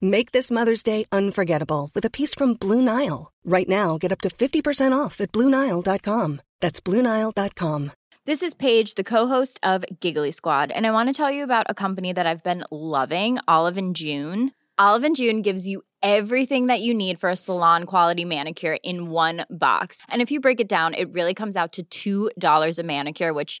Make this Mother's Day unforgettable with a piece from Blue Nile. Right now, get up to 50% off at BlueNile.com. That's BlueNile.com. This is Paige, the co-host of Giggly Squad, and I want to tell you about a company that I've been loving, Olive and June. Olive and June gives you everything that you need for a salon quality manicure in one box. And if you break it down, it really comes out to $2 a manicure, which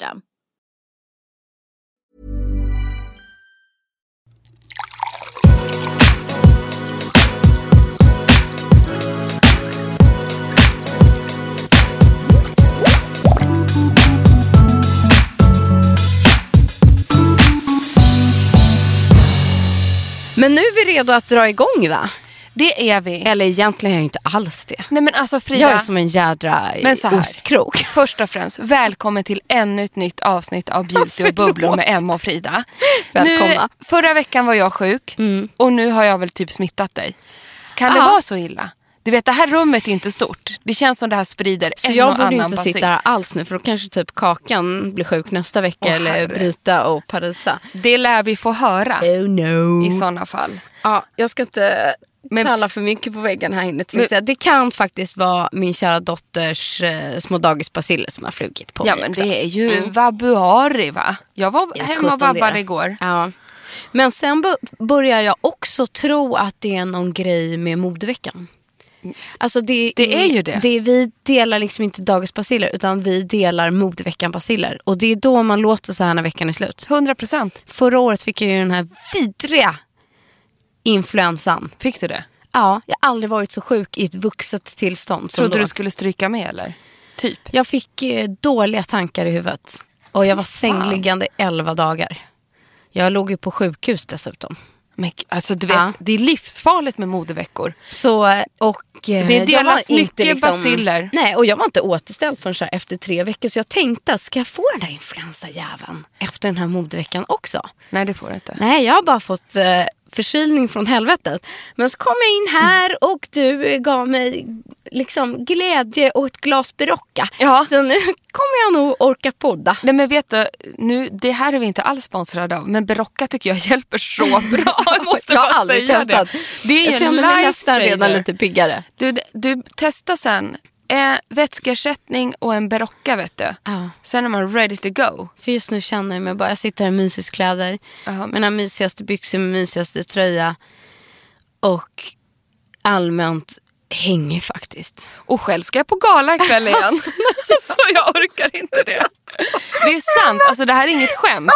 Men nu är vi redo att dra igång va? Det är vi. Eller egentligen är jag inte alls det. Nej men alltså Frida. Jag är som en jädra Men så här. ostkrok. Först och främst, välkommen till ännu ett nytt avsnitt av Beauty och bubblor med Emma och Frida. Välkomna. Mm. Nu, förra veckan var jag sjuk och nu har jag väl typ smittat dig. Kan det Ja. vara så illa? Du vet det här rummet är inte stort. Det känns som det här sprider Så en jag och borde annan inte basil. sitta här alls nu för då kanske typ Kakan blir sjuk nästa vecka Åh, eller herre. Brita och Parisa. Det lär vi få höra Oh no. i sådana fall. Ja, jag ska inte Men- talla för mycket på väggen här inne. Men-. Det kan faktiskt vara min kära dotters eh, små dagisbaciller som har flugit på Ja mig men också. det är ju Mm. vabuari va? Jag var Just hemma och vabbade det. igår. Ja. Men sen börjar jag också tro att det är någon grej med modeveckan. Alltså det, Det är ju det. det. Vi delar liksom inte dagisbaciller utan vi delar modeveckan-baciller. Och det är då man låter så här när veckan är slut. 100 procent. Förra året fick jag ju den här vidriga influensan. Fick du det? Ja, jag har aldrig varit så sjuk i ett vuxet tillstånd Trodde du skulle stryka med eller? Typ. Jag fick eh, dåliga tankar i huvudet. Och jag var sängliggande 11 dagar. Jag låg ju på sjukhus dessutom. Men alltså du vet, Ja. det är livsfarligt med modeveckor. Så, och eh, Det delas inte mycket liksom, baciller. Nej, och jag var inte återställd förrän så här efter tre veckor. Så jag tänkte att ska jag få den där influensajäveln efter den här modeveckan också? Nej det får du inte. Nej, jag har bara fått eh, förkylning från helvetet. Men så kom jag in här och du gav mig liksom glädje och ett glas Berocca. Ja. Så nu kommer jag nog orka podda. Nej men vet du, nu, det här är vi inte alls sponsrade av men Berocca tycker jag hjälper så bra. Jag måste jag har aldrig testat. Det. det är jag känner mig nästan redan lite piggare. Du, du testar sen eh, vätskeersättning och en Berocca vet du. Ja. Sen är man ready to go. För just nu känner jag mig bara, jag sitter här i mysiskläder. Jaha. Mina mysigaste byxor med mysigaste tröja. Och allmänt hängig faktiskt. Och själv ska jag på gala ikväll igen. Så jag orkar inte det. Det är sant, alltså det här är inget skämt.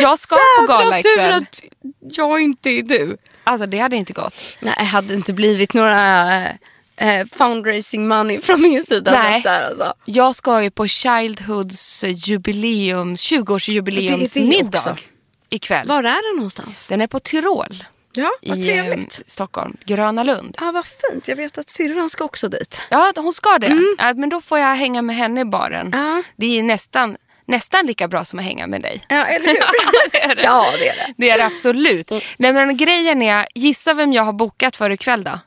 Jag ska på gala Jävla ikväll. att jag inte är du. Alltså det hade inte gått. Nej, det hade inte blivit några eh, fundraising money från min sida. Nej. Där, alltså. Jag ska ju på Childhoods jubileum, Det är det 20-årsjubileumsmiddag också. ikväll. Var är det någonstans? Den är på Tyrol. Ja, vad i trevligt. eh, Stockholm, Gröna Lund. Ja, vad fint. Jag vet att syrran ska också dit. Ja, hon ska det. Ja, men då får jag hänga med henne i baren. Mm. Ja. Det är nästan, nästan lika bra som att hänga med dig. Ja, eller hur? det är det. Ja, det är det. Det är det absolut. Nej, men grejen är, gissa vem jag har bokat för ikväll då?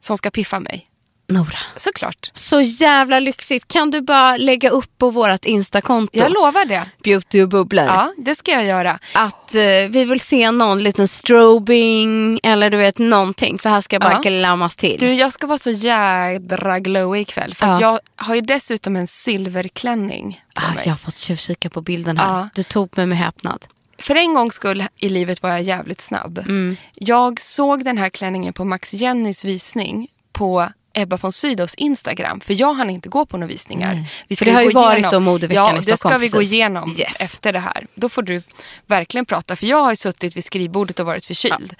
Som ska piffa mig. Nora. Såklart. Så jävla lyxigt. Kan du bara lägga upp på vårt Instakonto, Jag lovar det. Beauty och bubblor, Ja, det ska jag göra. att eh, vi vill se någon liten strobing eller du vet någonting. För här ska bara Ja. glammas till. Du, jag ska vara så jädra glowy ikväll. För att Ja. jag har ju dessutom en silverklänning ah, jag har fått tjuvkika på bilden här. Ja. Du tog mig med häpnad. För en gångs skull i livet var jag jävligt snabb. Mm. Jag såg den här klänningen på Max Jennys visning på Ebba von Sydows Instagram. För jag hann inte gå på några visningar. Vi För det har ju gå varit igenom- då modeveckan ja, i det Stockholm, ska vi gå precis. igenom Yes. efter det här. Då får du verkligen prata. För jag har ju suttit vid skrivbordet och varit förkyld.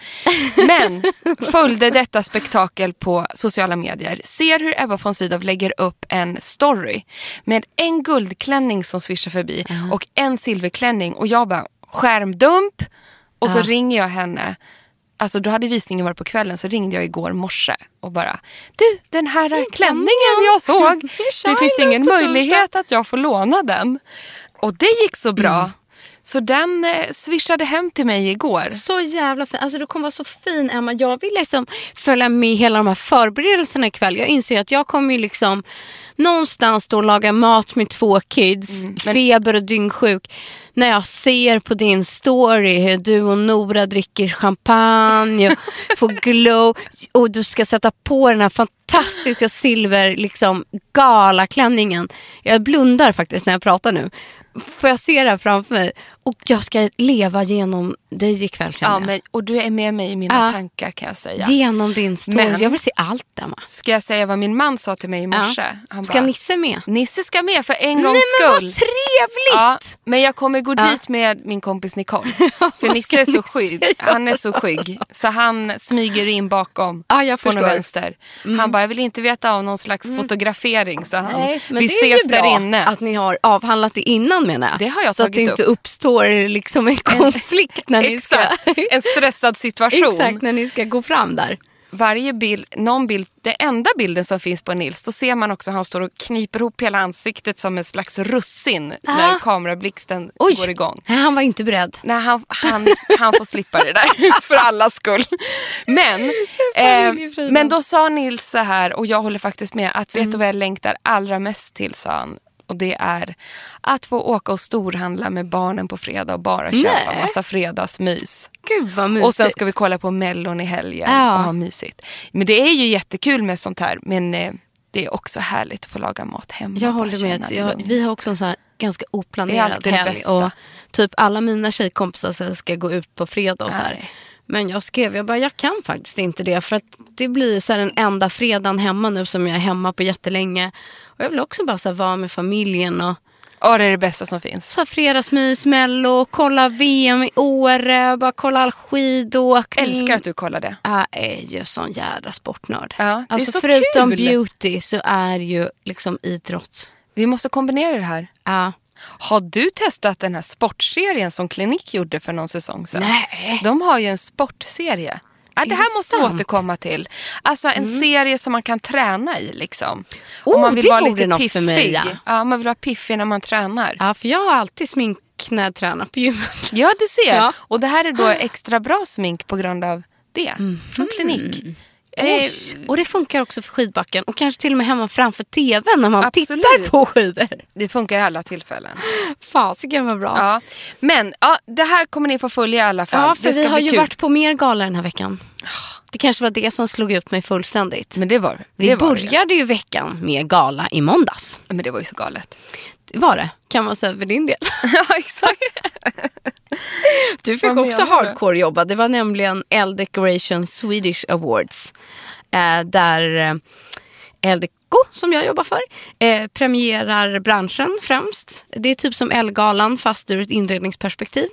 Men följde detta spektakel på sociala medier. Ser hur Ebba von Sydow lägger upp en story med en guldklänning som svischar förbi och en silverklänning. Och jag bara, skärmdump. Och så ringer jag henne. Alltså då hade visningen varit på kvällen så ringde jag igår morse och bara Du den här klänningen jag såg. Det finns ingen möjlighet att jag får låna den. Och det gick så bra. Så den eh, swishade hem till mig igår. Så jävla fin. Alltså du kommer vara så fin Emma. Jag vill liksom följa med hela de här förberedelserna ikväll. Jag inser att jag kommer ju liksom någonstans och laga mat med två kids, men- feber och dyngsjuk. När jag ser på din story hur du och Nora dricker champagne och får glow och du ska sätta på den här fantastiska silver liksom, galaklänningen. Jag blundar faktiskt när jag pratar nu. Får jag se det här framför mig? Och jag ska leva genom dig ikväll känner Ja, jag. men, och du är med mig i mina Ja. tankar kan jag säga. Genom din story. Men- Jag vill se allt Emma. Ska jag säga vad min man sa till mig i morse? Ja. Han Ska bara, Nisse med? Nisse ska med för en Nej gångs men vad skull. trevligt! Ja, men jag kommer gå dit med min kompis Nicole. För Nisse är så skygg. Han är så skygg. Så han smyger in bakom Ja, jag någon förstår. Mm. vänster. Han bara, jag vill inte veta av någon slags fotografering. Så han, Nej, men vi det är ju ses bra där inne. att ni har avhandlat det innan menar jag. Det har jag Så att tagit det inte upp. uppstår liksom en konflikt när ni ska... En stressad situation. Exakt, när ni ska gå fram där. Varje bild, någon bild, det enda bilden som finns på Nils, då ser man också han står och kniper ihop hela ansiktet som en slags russin när Ah. kamerablixten Oj, går igång. Han var inte beredd. Nej, han, han, han får slippa det där för allas skull. Men, eh, men då sa Nils så här, och jag håller faktiskt med, att vet du vad jag längtar allra mest till, sa han. Och det är att få åka och storhandla med barnen på fredag och bara köpa Nej. massa fredagsmys. Gud vad mysigt. Och sen ska vi kolla på Mellon i helgen Ja. och ha mysigt. Men det är ju jättekul med sånt här. Men eh, det är också härligt att få laga mat hemma. Jag håller med. Jag, vi har också en sån här ganska oplanerad helg. Och typ alla mina tjejkompisar ska gå ut på fredag och så här. Men jag skrev, jag bara, jag kan faktiskt inte det. För att det blir så här den enda fredagen hemma nu som jag är hemma på jättelänge. Och jag vill också bara så vara med familjen och Ja, det är det bästa som finns. så här, fredagsmys, mello, kolla VM i Åre, bara kolla all skidåkning. Älskar att du kollar det. Jag är ju sån jädra sportnörd. Ja, det är alltså så förutom kul. beauty så är ju liksom idrott. Vi måste kombinera det här. Ja. Har du testat den här sportserien som Klinik gjorde för någon säsong sedan? Nej. De har ju en sportserie. Ja, det här måste? Mm. återkomma till. Alltså en serie som man kan träna i. Liksom. Oh, det vore något för mig, ja. ja. Man vill vara piffig när man tränar. Ja, för jag har alltid smink när jag tränar på gymmet. Ja, du ser. Ja. Och det här är då extra bra smink på grund av det. Från klinik. Eh. Och det funkar också för skidbacken och kanske till och med hemma framför tvn när man Absolut. tittar på skidor. det funkar i alla tillfällen. Fasiken vad bra. Ja. Men ja, det här kommer ni få följa i alla fall. Ja, för det vi har ju kul. varit på mer galor den här veckan. Det kanske var det som slog ut mig fullständigt. Men det var vi det. Var det. började ju veckan med gala i måndags. Men det var ju så galet. Det var det, kan man säga för din del. ja, exakt. Du fick också hardcore jobba. Det var nämligen L Decoration Swedish Awards. Eh, där eh, L Deco, som jag jobbar för, eh, premierar branschen främst. Det är typ som L-galan fast ur ett inredningsperspektiv.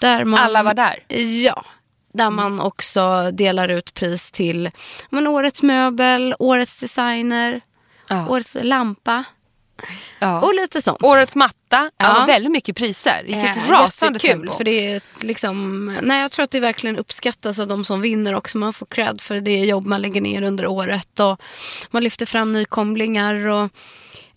Där man, Alla var där. Ja. Där man också delar ut pris till men, årets möbel, årets designer, Ja. årets lampa. Ja. Och lite sånt. Årets matta, ja. Ja. väldigt mycket priser. gick ett Eh, rasande jättekul, tempo. För det är ett, liksom, nej, jag tror att det verkligen uppskattas av de som vinner också. Man får cred för det jobb man lägger ner under året. Och man lyfter fram nykomlingar. Och,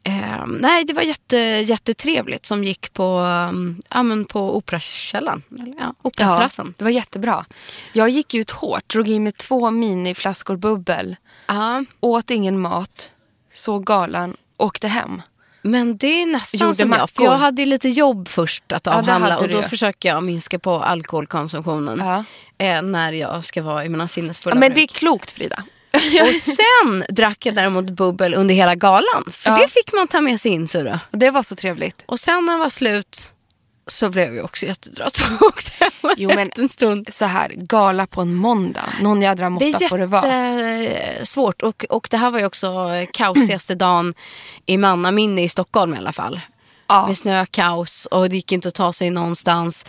eh, nej, det var jätte, jättetrevligt som gick på, um, ja, men på Operakällaren. Eller, Ja, Operaterrassen. det var jättebra. Jag gick ut hårt, drog i mig två miniflaskor bubbel, Ja. åt ingen mat, såg galan, åkte hem. Men det är nästan som jag. För jag hade lite jobb först att avhandla. hade och då försöker jag minska på alkoholkonsumtionen. Ja. Eh, när jag ska vara i mina sinnesfulla Ja, men det är klokt Frida. Och sen drack jag däremot bubbel under hela galan. För Ja. det fick man ta med sig in. Då. Det var så trevligt. Och sen när det var slut så blev jag också jättetrött och åkte hem Jo, men- en stund. Så här, gala på en måndag. Någon jädra Det måtta är får det vara. jättesvårt och, och det här var ju också kaosigaste dagen i mannaminne i Stockholm i alla fall. Ja. Med snökaos och det gick inte att ta sig någonstans.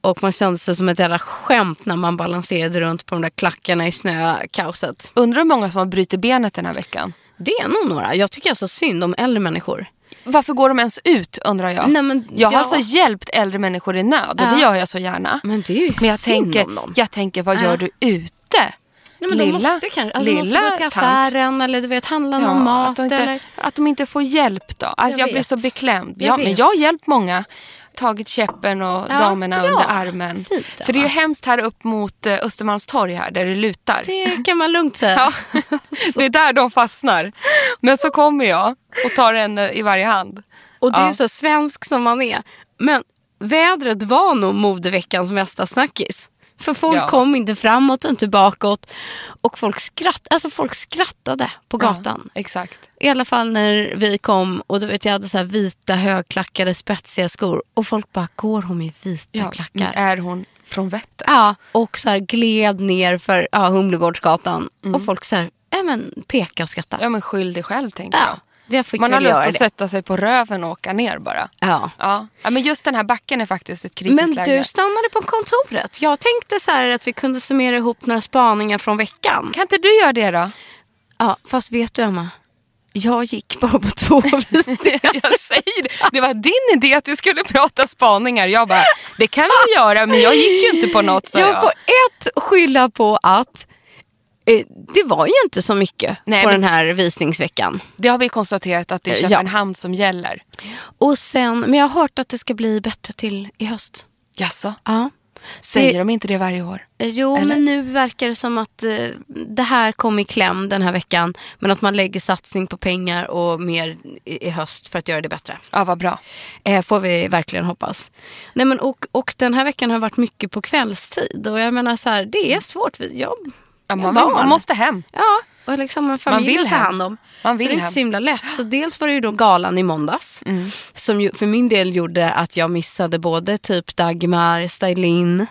Och man kände sig som ett jävla skämt när man balanserade runt på de där klackarna i snökaoset. Undrar hur många som har brutit benet den här veckan. Det är nog några. Jag tycker alltså synd om äldre människor. Varför går de ens ut undrar jag. Nej, men jag har ja. alltså hjälpt äldre människor i nöd och Ja. det gör jag så gärna. Men det är ju Men jag tänker, om dem. jag tänker, vad Ja. gör du ute? Nej, men de måste kanske alltså, de måste lilla gå till tant. affären eller du vet, handla någon Ja, mat. att, de inte, eller... att de inte får hjälp då. Alltså, Jag jag, blir så beklämd. Jag Ja, men jag har hjälpt många. Tagit käppen och Ja, damerna bra. under armen. Fint, För det är ju hemskt här upp mot eh, Östermalmstorg här där det lutar. Det kan man lugnt säga. Ja, det är där de fastnar. Men så kommer jag och tar en eh, i varje hand. Och det är ju så svensk som man är. Men vädret var nog modeveckans mesta snackis. För folk Ja. kom inte framåt och inte bakåt. Och folk, skratt, alltså folk skrattade på gatan. Ja, exakt. I alla fall när vi kom och du vet, jag hade så vita högklackade spetsiga skor. Och folk bara, går hon med vita Ja, klackar? är hon från Vättern? Ja, och så här gled ner för ja, Humlegårdsgatan. Mm. Och folk så här, ja, men peka och skratta. Ja men skyll dig själv tänker Ja, jag. Man har lust att det. sätta sig på röven och åka ner bara. Ja. Ja. ja, men just den här backen är faktiskt ett kritiskt Men läge. du stannade på kontoret. Jag tänkte så här att vi kunde summera ihop några spaningar från veckan. Kan inte du göra det då? Ja, fast vet du Emma? Jag gick bara på två visningar. jag säger det. Det var din idé att vi skulle prata spaningar. Jag bara, det kan vi göra men jag gick ju inte på något sa jag. Jag får ett skylla på att det var ju inte så mycket Nej, på den här visningsveckan. Det har vi konstaterat att det är Ja. Köpenhamn som gäller. Och sen, men jag har hört att det ska bli bättre till i höst. Jaså? Ja. Säger Det- de inte det varje år? Eh, Jo, Eller? men nu verkar det som att eh, det här kom i kläm den här veckan. Men att man lägger satsning på pengar och mer i, i höst för att göra det bättre. Ja, vad bra. Eh, får vi verkligen hoppas. Nej, men och, och den här veckan har varit mycket på kvällstid. Och jag menar så här, det är svårt. Jag, Ja, man, barn. man måste hem. Ja, och liksom en familj vill att ta hand om. Man vill så det är inte så himla lätt. Så dels var det ju då galan i måndags. Mm. Som ju för min del gjorde att jag missade både typ Dagmar, Stylin.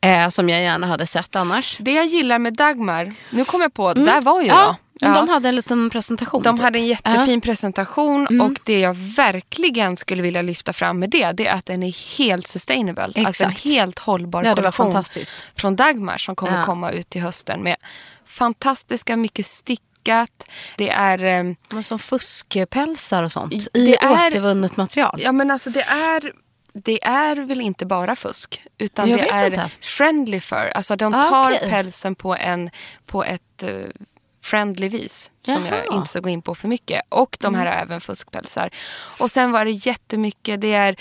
Eh, som jag gärna hade sett annars. Det jag gillar med Dagmar, nu kom jag på, där var ju Mm. Ja, jag. Men Ja. de hade en liten presentation. De typ. hade en jättefin Ja. presentation Mm. och det jag verkligen skulle vilja lyfta fram med det, det är att den är helt sustainable. Alltså en Exakt. helt hållbar Ja, det var kollektion fantastiskt. från Dagmar som kommer Ja. komma ut till hösten med fantastiska, mycket stickat. Det är, eh, Men som fuskpälsar och sånt. I är- återvunnet material. ja men alltså det är det är väl inte bara fusk utan Jag det är inte. friendly fur. Alltså de Ah, tar okej. pälsen på, en, på ett eh, friendly vis som jag Jaha. Mm. inte ska gå in på för mycket. Och de här har även fuskpälsar. Och sen var det jättemycket, det är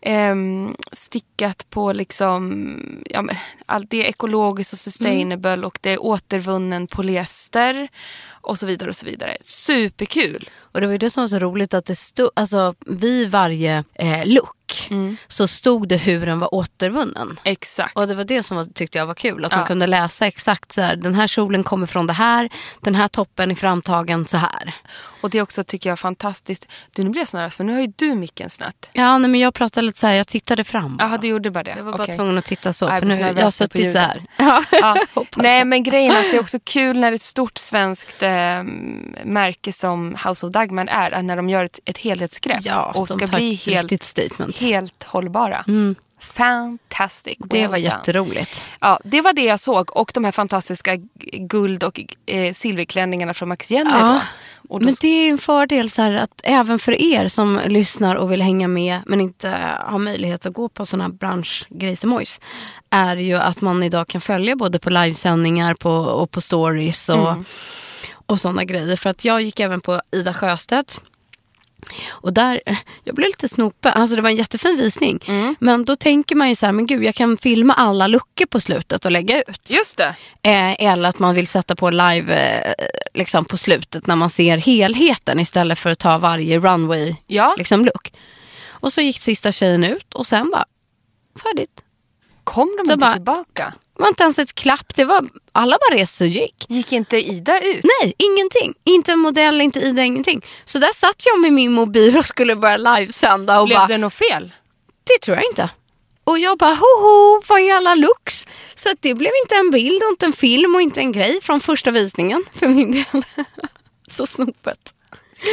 ehm, stickat på liksom, ja, men, allt, det är ekologiskt och sustainable Mm. och det är återvunnen polyester och så vidare och så vidare. Superkul! Och det var ju det som var så roligt att det stod, alltså vid varje eh, look Mm. så stod det hur den var återvunnen. Exakt. Och det var det som tyckte jag var kul. Att Ja. man kunde läsa exakt så här, den här kjolen kommer från det här, den här toppen är framtagen så här. Och det också tycker jag fantastiskt. Du nu blir jag så nervös för nu har ju du micken snett. Ja, nej, men jag pratade lite så här, jag tittade fram. bara. Jaha du gjorde bara det. Jag var bara Okej. tvungen att titta så. För nu, jag har suttit så här. Ja. Nej men grejen är att det är också kul när ett stort svenskt eh, märke som House of Dagman är, är när de gör ett, ett helhetsgrepp Ja, och de ska tar bli ett helt, riktigt statement. Helt hållbara. Fantastic. Det well var done. jätteroligt. Ja, det var det jag såg och de här fantastiska guld och eh, silverklänningarna från Max Jenner. Ja, då. Då Men det är en fördel så här, att även för er som lyssnar och vill hänga med men inte har möjlighet att gå på sådana branschgrejsimojs är ju att man idag kan följa både på livesändningar på, och på stories och, Mm. och sådana grejer. För att jag gick även på Ida Sjöstedt och där, jag blev lite snopen. Alltså det var en jättefin visning. Mm. Men då tänker man ju så här, men gud jag kan filma alla luckor på slutet och lägga ut. Just det. Eh, eller att man vill sätta på live eh, liksom på slutet när man ser helheten istället för att ta varje runway Ja. liksom, look. Och så gick sista tjejen ut och sen bara färdigt. Kom de Så inte bara- tillbaka? Det var inte ens ett klapp, det var, alla bara reste och gick. Gick inte Ida ut? Nej, ingenting. Inte en modell, inte Ida, ingenting. Så där satt jag med min mobil och skulle börja livesända och Blev bara, det något fel? det tror jag inte. Och jag bara, hoho, vad är alla looks? Så att det blev inte en bild och inte en film och inte en grej från första visningen för min del. Så snopet.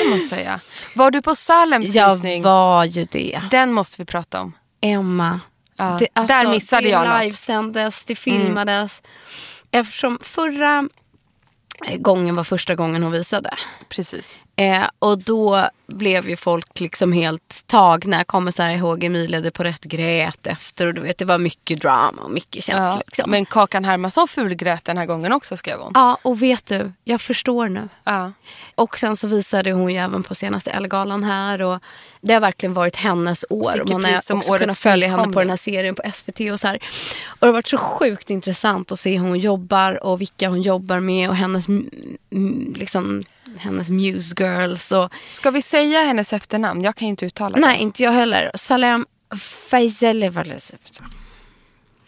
kan man säga. Var du på Salems Jag visning? var ju det. Den måste vi prata om. Emma. Ja, Det, där missade det jag något. Mm. livesändes, det filmades. Eftersom förra gången var första gången hon visade. Precis. Eh, och då blev ju folk liksom helt tagna. Jag kommer så här ihåg Emilia de på rätt grät efter. Och du vet, det var mycket drama och mycket känslor. Ja. liksom. Men Kakan Hermansson fulgrät den här gången också skrev hon. Ja, och vet du, jag förstår nu. Ja. Och sen så visade hon ju även på senaste Ellegalan här. Och det har verkligen varit hennes år. Man har också kunnat följa henne på den här serien på SVT och så här. Och det har varit så sjukt intressant att se hur hon jobbar och vilka hon jobbar med och hennes, liksom, hennes muse girls. Och, Ska vi säga hennes efternamn? Jag kan ju inte uttala det. nej, inte jag heller. Salem Faisal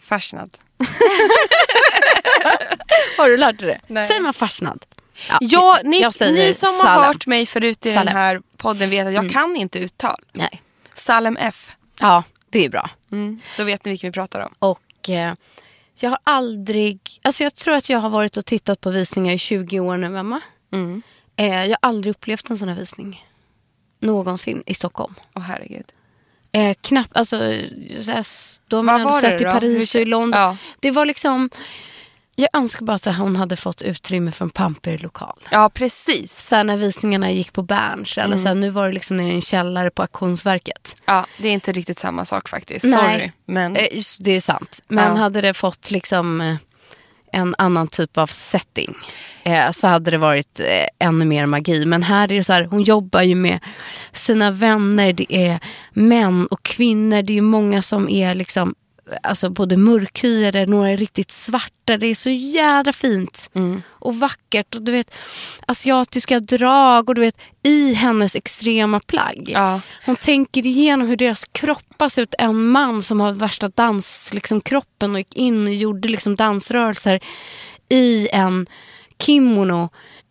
Fashnad. Har du lärt dig det? Nej. Säger man fastnad? Ja, ni, jag säger ni som har Salem. hört mig förut i Salem. den här podden vet att jag kan inte uttal. Nej. Salem F. Ja, det är bra. Mm. Då vet ni vilken vi pratar om. Och eh, jag har aldrig... Alltså jag tror att jag har varit och tittat på visningar i 20 år nu, Emma. Mm. Eh, jag har aldrig upplevt en sån här visning. Någonsin i Stockholm. Åh herregud. Eh, knappt, alltså, så då har man ändå var sett i? Paris och i London. Ja. Det var liksom... Jag önskar bara att hon hade fått utrymme för en pampig lokal. Ja, precis. Så när visningarna gick på Berns, eller Mm. så här, nu var det liksom nere i en källare på Auktionsverket. Ja, det är inte riktigt samma sak faktiskt. Nej. Sorry. Men Eh, Det är sant. Men Ja. hade det fått liksom eh, en annan typ av setting eh, så hade det varit eh, ännu mer magi. Men här är det så här, hon jobbar ju med sina vänner. Det är män och kvinnor. Det är ju många som är liksom Alltså både mörkhyade, några är riktigt svarta. Det är så jädra fint Mm. och vackert. Och du vet asiatiska drag och du vet i hennes extrema plagg. Ja. Hon tänker igenom hur deras kroppar ser ut. En man som har värsta dans, liksom, kroppen och gick in och gjorde liksom, dansrörelser i en kimono.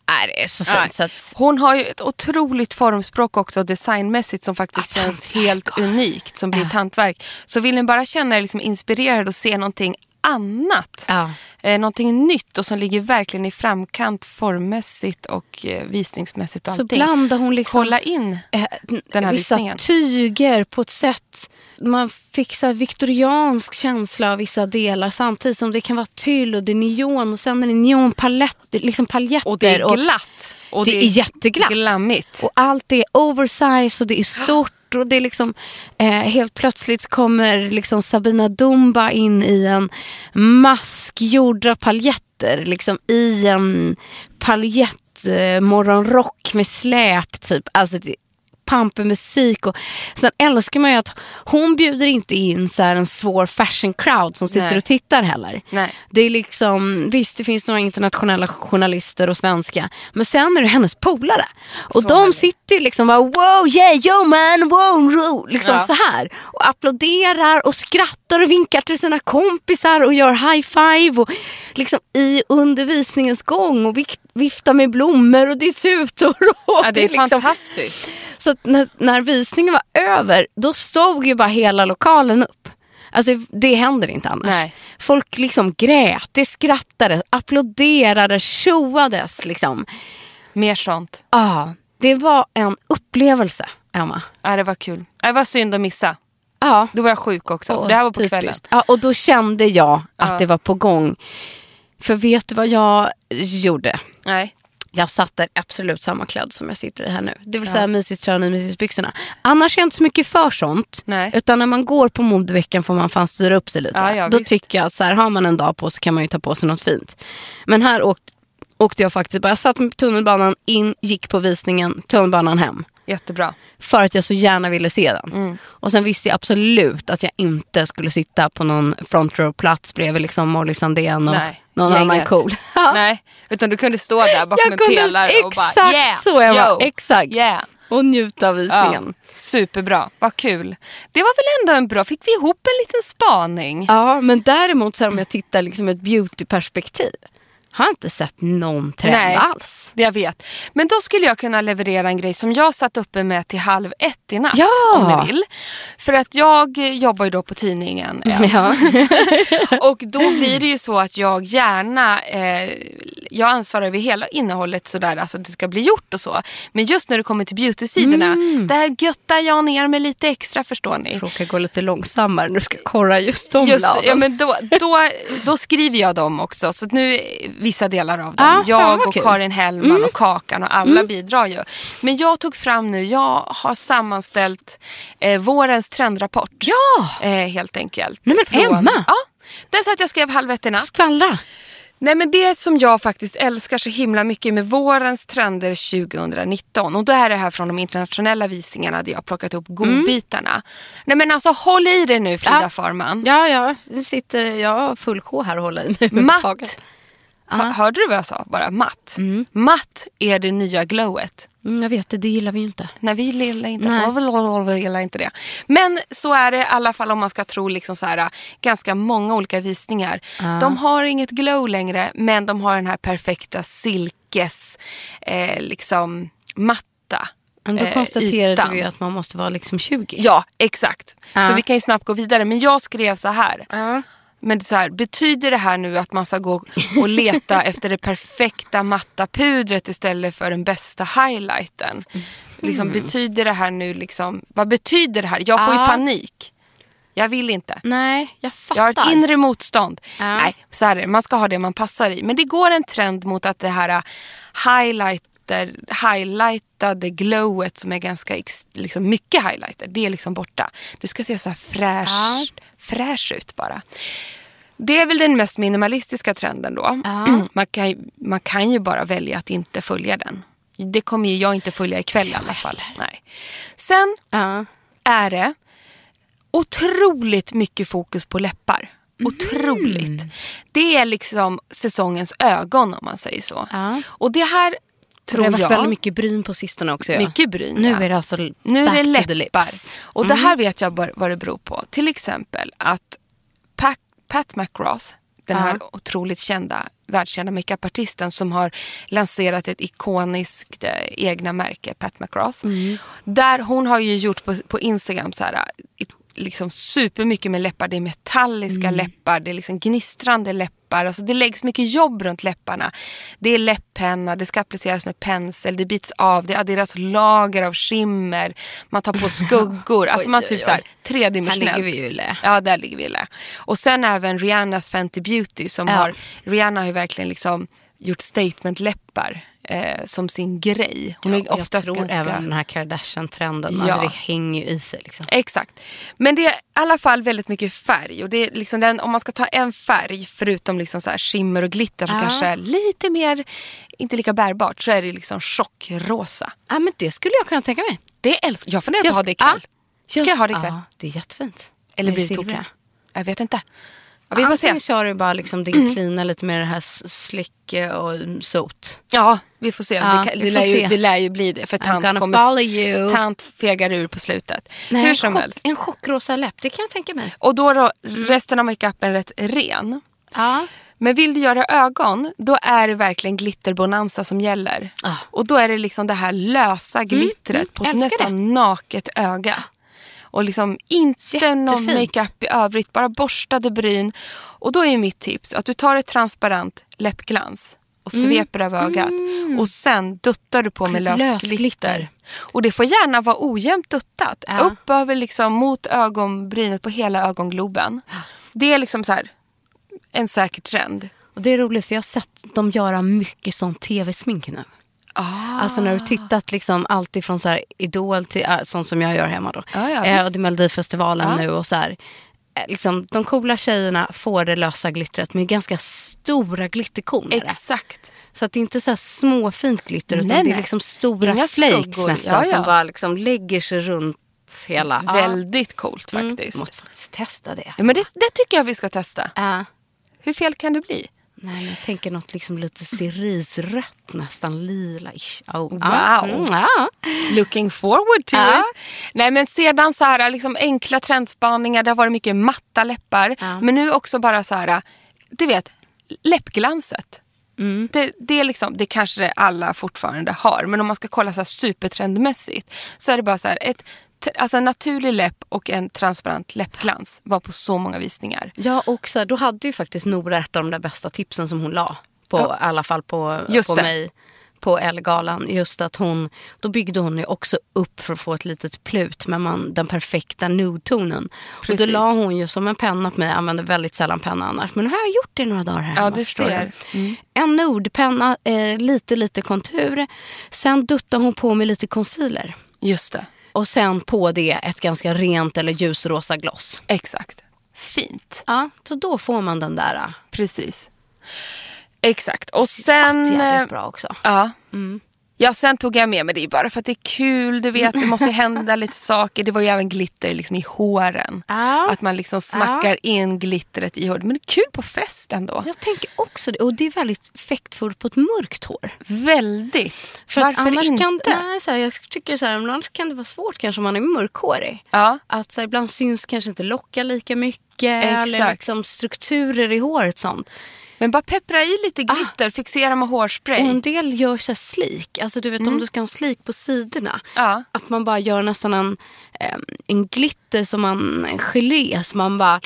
Nej, det är så fint. Nej. Så att, Hon har ju ett otroligt formspråk också designmässigt som faktiskt Ja, känns helt unikt som blir ett hantverk. Så vill ni bara känna er liksom inspirerad och se någonting annat, ja. eh, någonting nytt och som ligger verkligen i framkant formmässigt och eh, visningsmässigt och Så allting. blandar hon liksom Kolla in. eh, den här vissa visningen. tyger på ett sätt. Man fick så viktoriansk känsla av vissa delar samtidigt som det kan vara tyll och det är neon och sen är det neonpaletter. Liksom paljetter. Och det är glatt. Och Det är jätteglatt. Glammigt. Och allt är oversize och det är stort. Och det är liksom, eh, helt plötsligt kommer liksom Sabina Dumba in i en mask gjord av paljetter. Liksom i en paljett eh, morgonrock med släp typ. Alltså det, pampig musik. Och, sen älskar man ju att hon bjuder inte in så en svår fashion crowd som sitter Nej. och tittar heller. Nej. Det är liksom, visst det finns några internationella journalister och svenska. Men sen är det hennes polare. Och Så de härligt. sitter ju liksom bara wow yeah yo man wow, wow liksom Ja. så här. Och applåderar och skrattar och vinkar till sina kompisar och gör high five. Och liksom i undervisningens gång och viftar med blommor och det är tutor. Och Ja, det är liksom, fantastiskt. Så när, när visningen var över, då stod ju bara hela lokalen upp. Alltså det händer inte annars. Nej. Folk liksom grät, det skrattades, applåderade, tjoades liksom. Mer sånt. Ah, det var en upplevelse, Emma. Ja, det var kul. Det var synd att missa. Ja. Då var jag sjuk också. Och det här var på typiskt. kvällen. Ja, och då kände jag att Ja. det var på gång. För vet du vad jag gjorde? Nej. Jag satt där absolut samma klädd som jag sitter i här nu. Det vill säga mysiströjan och mysisbyxorna. Annars är jag inte så mycket för sånt. Nej. Utan när man går på modeveckan får man fan styra upp sig lite. Ja, ja, Då visst. tycker jag att så här, har man en dag på sig kan man ju ta på sig något fint. Men här åkte, åkte jag faktiskt bara, jag satt med tunnelbanan in, gick på visningen, tunnelbanan hem. Jättebra. För att jag så gärna ville se den. Mm. Och sen visste jag absolut att jag inte skulle sitta på någon front row-plats bredvid liksom Molly Sandén och Nej, någon gänget. annan cool. Nej, utan du kunde stå där bakom Jag en pelare och exakt bara yeah, så Emma, yo, exakt. Yeah. Och njuta av Ja, visningen. superbra, vad kul. Det var väl ändå en bra, fick vi ihop en liten spaning? Ja, men däremot så här, om jag tittar liksom ett beautyperspektiv. Har inte sett någon trend Nej. alls. Jag vet. Men då skulle jag kunna leverera en grej som jag satt uppe med till halv ett i natt. Ja. Om ni vill. För att jag jobbar ju då på tidningen. ja. Ja. Och då blir det ju så att jag gärna, eh, jag ansvarar över hela innehållet sådär, alltså att det ska bli gjort och så. Men just när det kommer till beauty-sidorna, Mm. där göttar jag ner mig lite extra förstår ni. Råkar gå lite långsammare när du ska korra just de Just, bladen. ja, men då, då, då skriver jag dem också. Så nu vissa delar av dem. Ah, jag och kul. Karin Hellman och Kakan och alla bidrar ju. Men jag tog fram nu, jag har sammanställt eh, vårens trendrapport. Ja, Eh, helt enkelt. Nej, men Emma! Ja, den satt jag skrev halv ett i natt. skvallra. Nej men det som jag faktiskt älskar så himla mycket med vårens trender 2019 och då är det här från de internationella visningarna där jag har plockat upp godbitarna. Nej men alltså håll i dig nu Frida Ja. Farman. Ja, ja, nu sitter jag full sjå här och håller i mig. Matt. Hörde du vad jag sa? Bara matt. Matt är det nya glowet. Mm, jag vet det, det gillar vi ju inte. Nej, vi gillar inte, Nej. vi gillar inte det. Men så är det i alla fall om man ska tro liksom så här, ganska många olika visningar. De har inget glow längre men de har den här perfekta silkes eh, liksom, matta. Men då eh, konstaterade ytan. vi att man måste vara liksom 20. Ja, exakt. Ja. Så vi kan ju snabbt gå vidare. Men jag skrev så här. Ja. Men så här, betyder det här nu att man ska gå och leta efter det perfekta matta pudret istället för den bästa highlighten? Liksom, betyder det här nu liksom, vad betyder det här? Jag får ju Ja. panik. Jag vill inte. Nej, jag fattar. Jag har ett inre motstånd. Ja. Nej, så här är det. Man ska ha det man passar i. Men det går en trend mot att det här äh, highlighter, highlightade glowet som är ganska liksom mycket highlighter, det är liksom borta. Du ska se så här fräsch, Ja. Fräsch ut bara. Det är väl den mest minimalistiska trenden då. Ja. Man, kan, ju- man kan ju bara välja att inte följa den. Det kommer ju jag inte följa ikväll i alla fall. Nej. Sen Ja. är det otroligt mycket fokus på läppar. Mm. Otroligt. Det är liksom säsongens ögon om man säger så. Ja. Och det här Det tror har varit jag... väldigt mycket bryn på sistone också. Ja. mycket bryn. Nu är det alltså Nu back är det to the läppar. lips. Och det här vet jag bara vad det beror på. Till exempel att Pat, Pat McGrath, den här Ja. otroligt kända, världskända makeupartisten som har lanserat ett ikoniskt eh, egna märke, Pat McGrath. Mm. Där hon har ju gjort på, på Instagram så här, liksom supermycket med läppar. Det är metalliska Mm. läppar, det är liksom gnistrande läppar. Alltså det läggs mycket jobb runt läpparna. Det är läpppenna, det ska appliceras med pensel, det bits av, det adderas lager av skimmer, man tar på skuggor. Alltså Oj, man oj, typ oj. så här Här tredimensionellt. ligger vi ju lä. Ja, där ligger vi lä. Och sen även Rihannas Fenty Beauty som Ja. har, Rihanna har ju verkligen liksom gjort statement-läppar eh, som sin grej. Hon är Och jag tror ganska... även den här Kardashian-trenden, Ja. alltså det hänger ju i sig. Liksom. Exakt. Men det är i alla fall väldigt mycket färg. Och det är liksom den, om man ska ta en färg, förutom liksom så här skimmer och glitter som Ja. kanske är lite mer, inte lika bärbart, så är det liksom tjockrosa. Ja, men det skulle jag kunna tänka mig. Det älskar jag. funderar på att ha det ska- ikväll. Ska just- jag ha det ikväll? Ja, det är jättefint. Eller blir det tokigt? Jag vet inte. Ja, vi får se. Antingen kör du bara liksom det cleana lite med det här slick och sot. Ja, vi får se. Ja, det, kan, vi det, får lär ju, se. det lär ju bli det. För tant, kommer, tant fegar ur på slutet. Nej, Hur som chock, helst. En chockrosa läpp, det kan jag tänka mig. Och då, då resten av makeupen rätt ren. Ja. Men vill du göra ögon, då är det verkligen glitterbonanza som gäller. Ah. Och då är det liksom det här lösa glittret på ett nästan naket öga. Och liksom inte någon Jättefint. makeup i övrigt, bara borstade bryn. Och då är mitt tips att du tar ett transparent läppglans och sveper över ögat. Och sen duttar du på med löst Löst glitter. glitter. Och det får gärna vara ojämnt duttat. Ja. Upp över liksom mot ögonbrynet på hela ögongloben. Det är liksom så här en säker trend. Och det är roligt för jag har sett dem göra mycket sånt tv-smink nu. Ah. Alltså när du tittat liksom allt ifrån så här Idol till äh, sånt som jag gör hemma då. Ja, ja, eh, och det är Melodifestivalen Ja. nu och så här. eh, Liksom, de coola tjejerna får det lösa glittret med ganska stora glitterkorn. Exakt. Så att det är inte så här småfint glitter utan Nej, det är liksom stora Inga flakes skuggor. nästan Ja, ja. som bara liksom lägger sig runt hela. Väldigt coolt Mm, faktiskt. måste faktiskt testa det. Ja, men det, det tycker jag vi ska testa. Ja. Hur fel kan det bli? Nej, jag tänker något liksom lite cerisrött, nästan lila-ish. Oh, Wow. Mm, ja. Looking forward to Ja. it. Nej men sedan så här liksom enkla trendspaningar, det har varit mycket matta läppar. Ja. Men nu också bara så här, du vet, läppglanset. Mm. Det, det, är liksom, det kanske alla fortfarande har, men om man ska kolla så här supertrendmässigt så är det bara så här, ett, alltså en naturlig läpp och en transparent läppglans var på så många visningar. Ja, och så här, då hade ju faktiskt Nora ett av de där bästa tipsen som hon la. På, Ja. I alla fall på, Just på det. mig på Ellegalan. Just att hon, då byggde hon ju också upp för att få ett litet plut med man, den perfekta nude-tonen. Och då la hon ju som en penna på mig, jag använder väldigt sällan penna annars. Men nu har jag gjort det några dagar här Ja, du ser. Mm. En nude-penna, eh, lite lite kontur. Sen duttade hon på med lite concealer. Just det, Och sen på det ett ganska rent eller ljusrosa gloss. exakt. Fint, Ja, så då får man den där. äh, precis. Exakt. Och satt sen... eh, jävligt bra också. Ja. Ja, sen tog jag med mig det bara för att det är kul. Du vet, det måste hända lite saker. Det var ju även glitter liksom i håren. Ja. Att man liksom smackar in glittret i håret. Men det är kul på fest ändå. Jag tänker också det. Och det är väldigt effektfullt på ett mörkt hår. Väldigt. För Varför inte? Kan, nej, så här, jag tycker så här, annars kan det vara svårt kanske om man är mörkhårig. Ja. Att så här, ibland syns kanske inte locka lika mycket. Eller Exakt. liksom strukturer i håret sånt. Men bara peppra i lite glitter, fixera med hårspray. Och en del gör så slik. Alltså du vet om du ska ha en slik på sidorna. Ja. Att man bara gör nästan en, en glitter som man, en gelé som man bara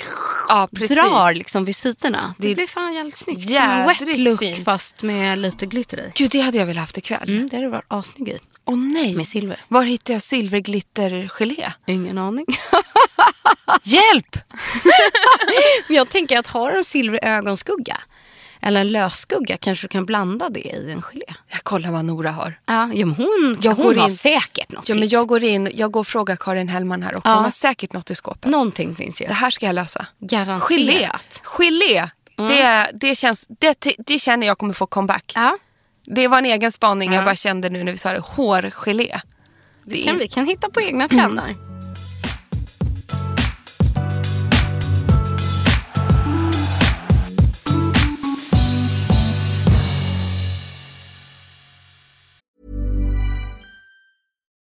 Ja, drar liksom vid sidorna. Det, Det- blir fan jävligt snyggt. Som en wet look fint. fast med lite glitter i. Gud, det hade jag velat haft ikväll. Mm, det hade varit assnygg i. Åh nej. Med silver. Var hittar jag silverglittergelé? Ingen aning. Hjälp! Men jag tänker att har du en silvrig ögonskugga eller en lösskugga kanske du kan blanda det i en gelé. Jag kollar vad Nora har. Ja, ja men hon, Jag hon går har in- säkert något Ja, men tips. jag går in, jag går och frågar Karin Hellman här också. Ja. Hon har säkert något i skåpet. Någonting finns ju. Det här ska jag lösa. Garanterat. Gelé. Gelé. Det, det, känns, det, det känner jag kommer få comeback. Ja, Det var en egen spaning jag Ja. bara kände nu när vi sa det. Hårgelé. det kan vi kan hitta på egna trender.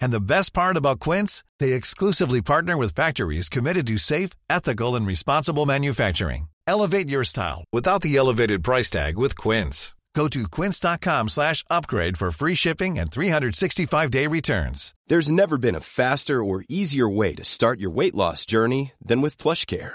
And the best part about Quince, they exclusively partner with factories committed to safe, ethical, and responsible manufacturing. Elevate your style without the elevated price tag with Quince. Go to quince.com slash upgrade for free shipping and 365-day returns. There's never been a faster or easier way to start your weight loss journey than with PlushCare.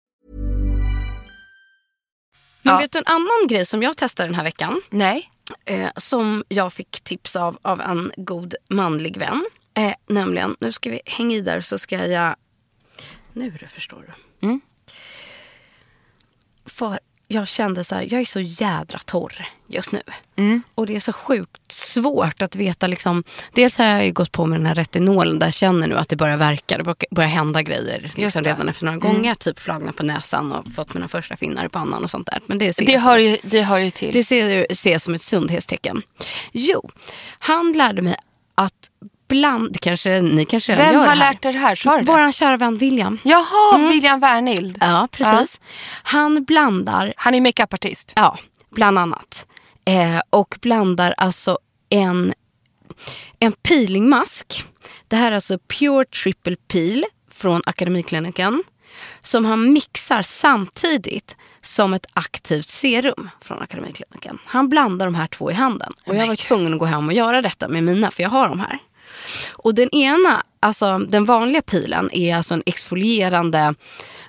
Men Ja. vet du en annan grej som jag testade den här veckan? Nej. Eh, som jag fick tips av av en god manlig vän. Eh, nämligen, nu ska vi hänga i där så ska jag... Nu du förstår du. Mm. För jag kände så här, jag är så jädra torr just nu. Mm. Och det är så sjukt svårt att veta liksom. Dels har jag ju gått på med den här retinolen där jag känner nu att det börjar verka. Det börjar- hända grejer liksom redan efter några gånger. Typ flagna på näsan och fått mina första finnar i pannan och sånt där. Men det ser Det hör ju, det hör ju till. det ser ses som ett sundhetstecken. Jo, han lärde mig att bland, kanske, ni kanske redan Vem gör har det här. lärt er det här? Det? Våran kära vän William. Jaha, William Wernild. Ja, precis. Han blandar, Han är makeupartist. ja, bland annat. Eh, och blandar alltså en, en peelingmask. Det här är alltså Pure Triple Peel från Akademikliniken. Som han mixar samtidigt som ett aktivt serum från Akademikliniken. Han blandar de här två i handen. Och jag var tvungen att gå hem och göra detta med mina, för jag har de här. Och den ena, alltså den vanliga pilen är alltså en exfolierande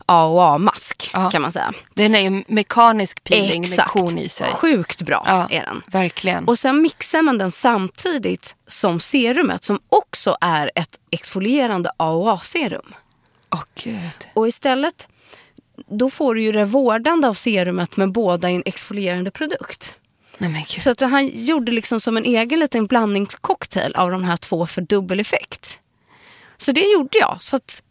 AOA-mask Ja. kan man säga. Den är ju mekanisk peeling Exakt. med kon i sig. Sjukt bra Ja, är den. verkligen. Och sen mixar man den samtidigt som serumet som också är ett exfolierande AOA-serum. Åh gud. Och istället, då får du ju det vårdande av serumet med båda i en exfolierande produkt. Nej. Så att han gjorde liksom som en egen liten blandningscocktail av de här två för dubbel effekt. Så det gjorde jag. Så att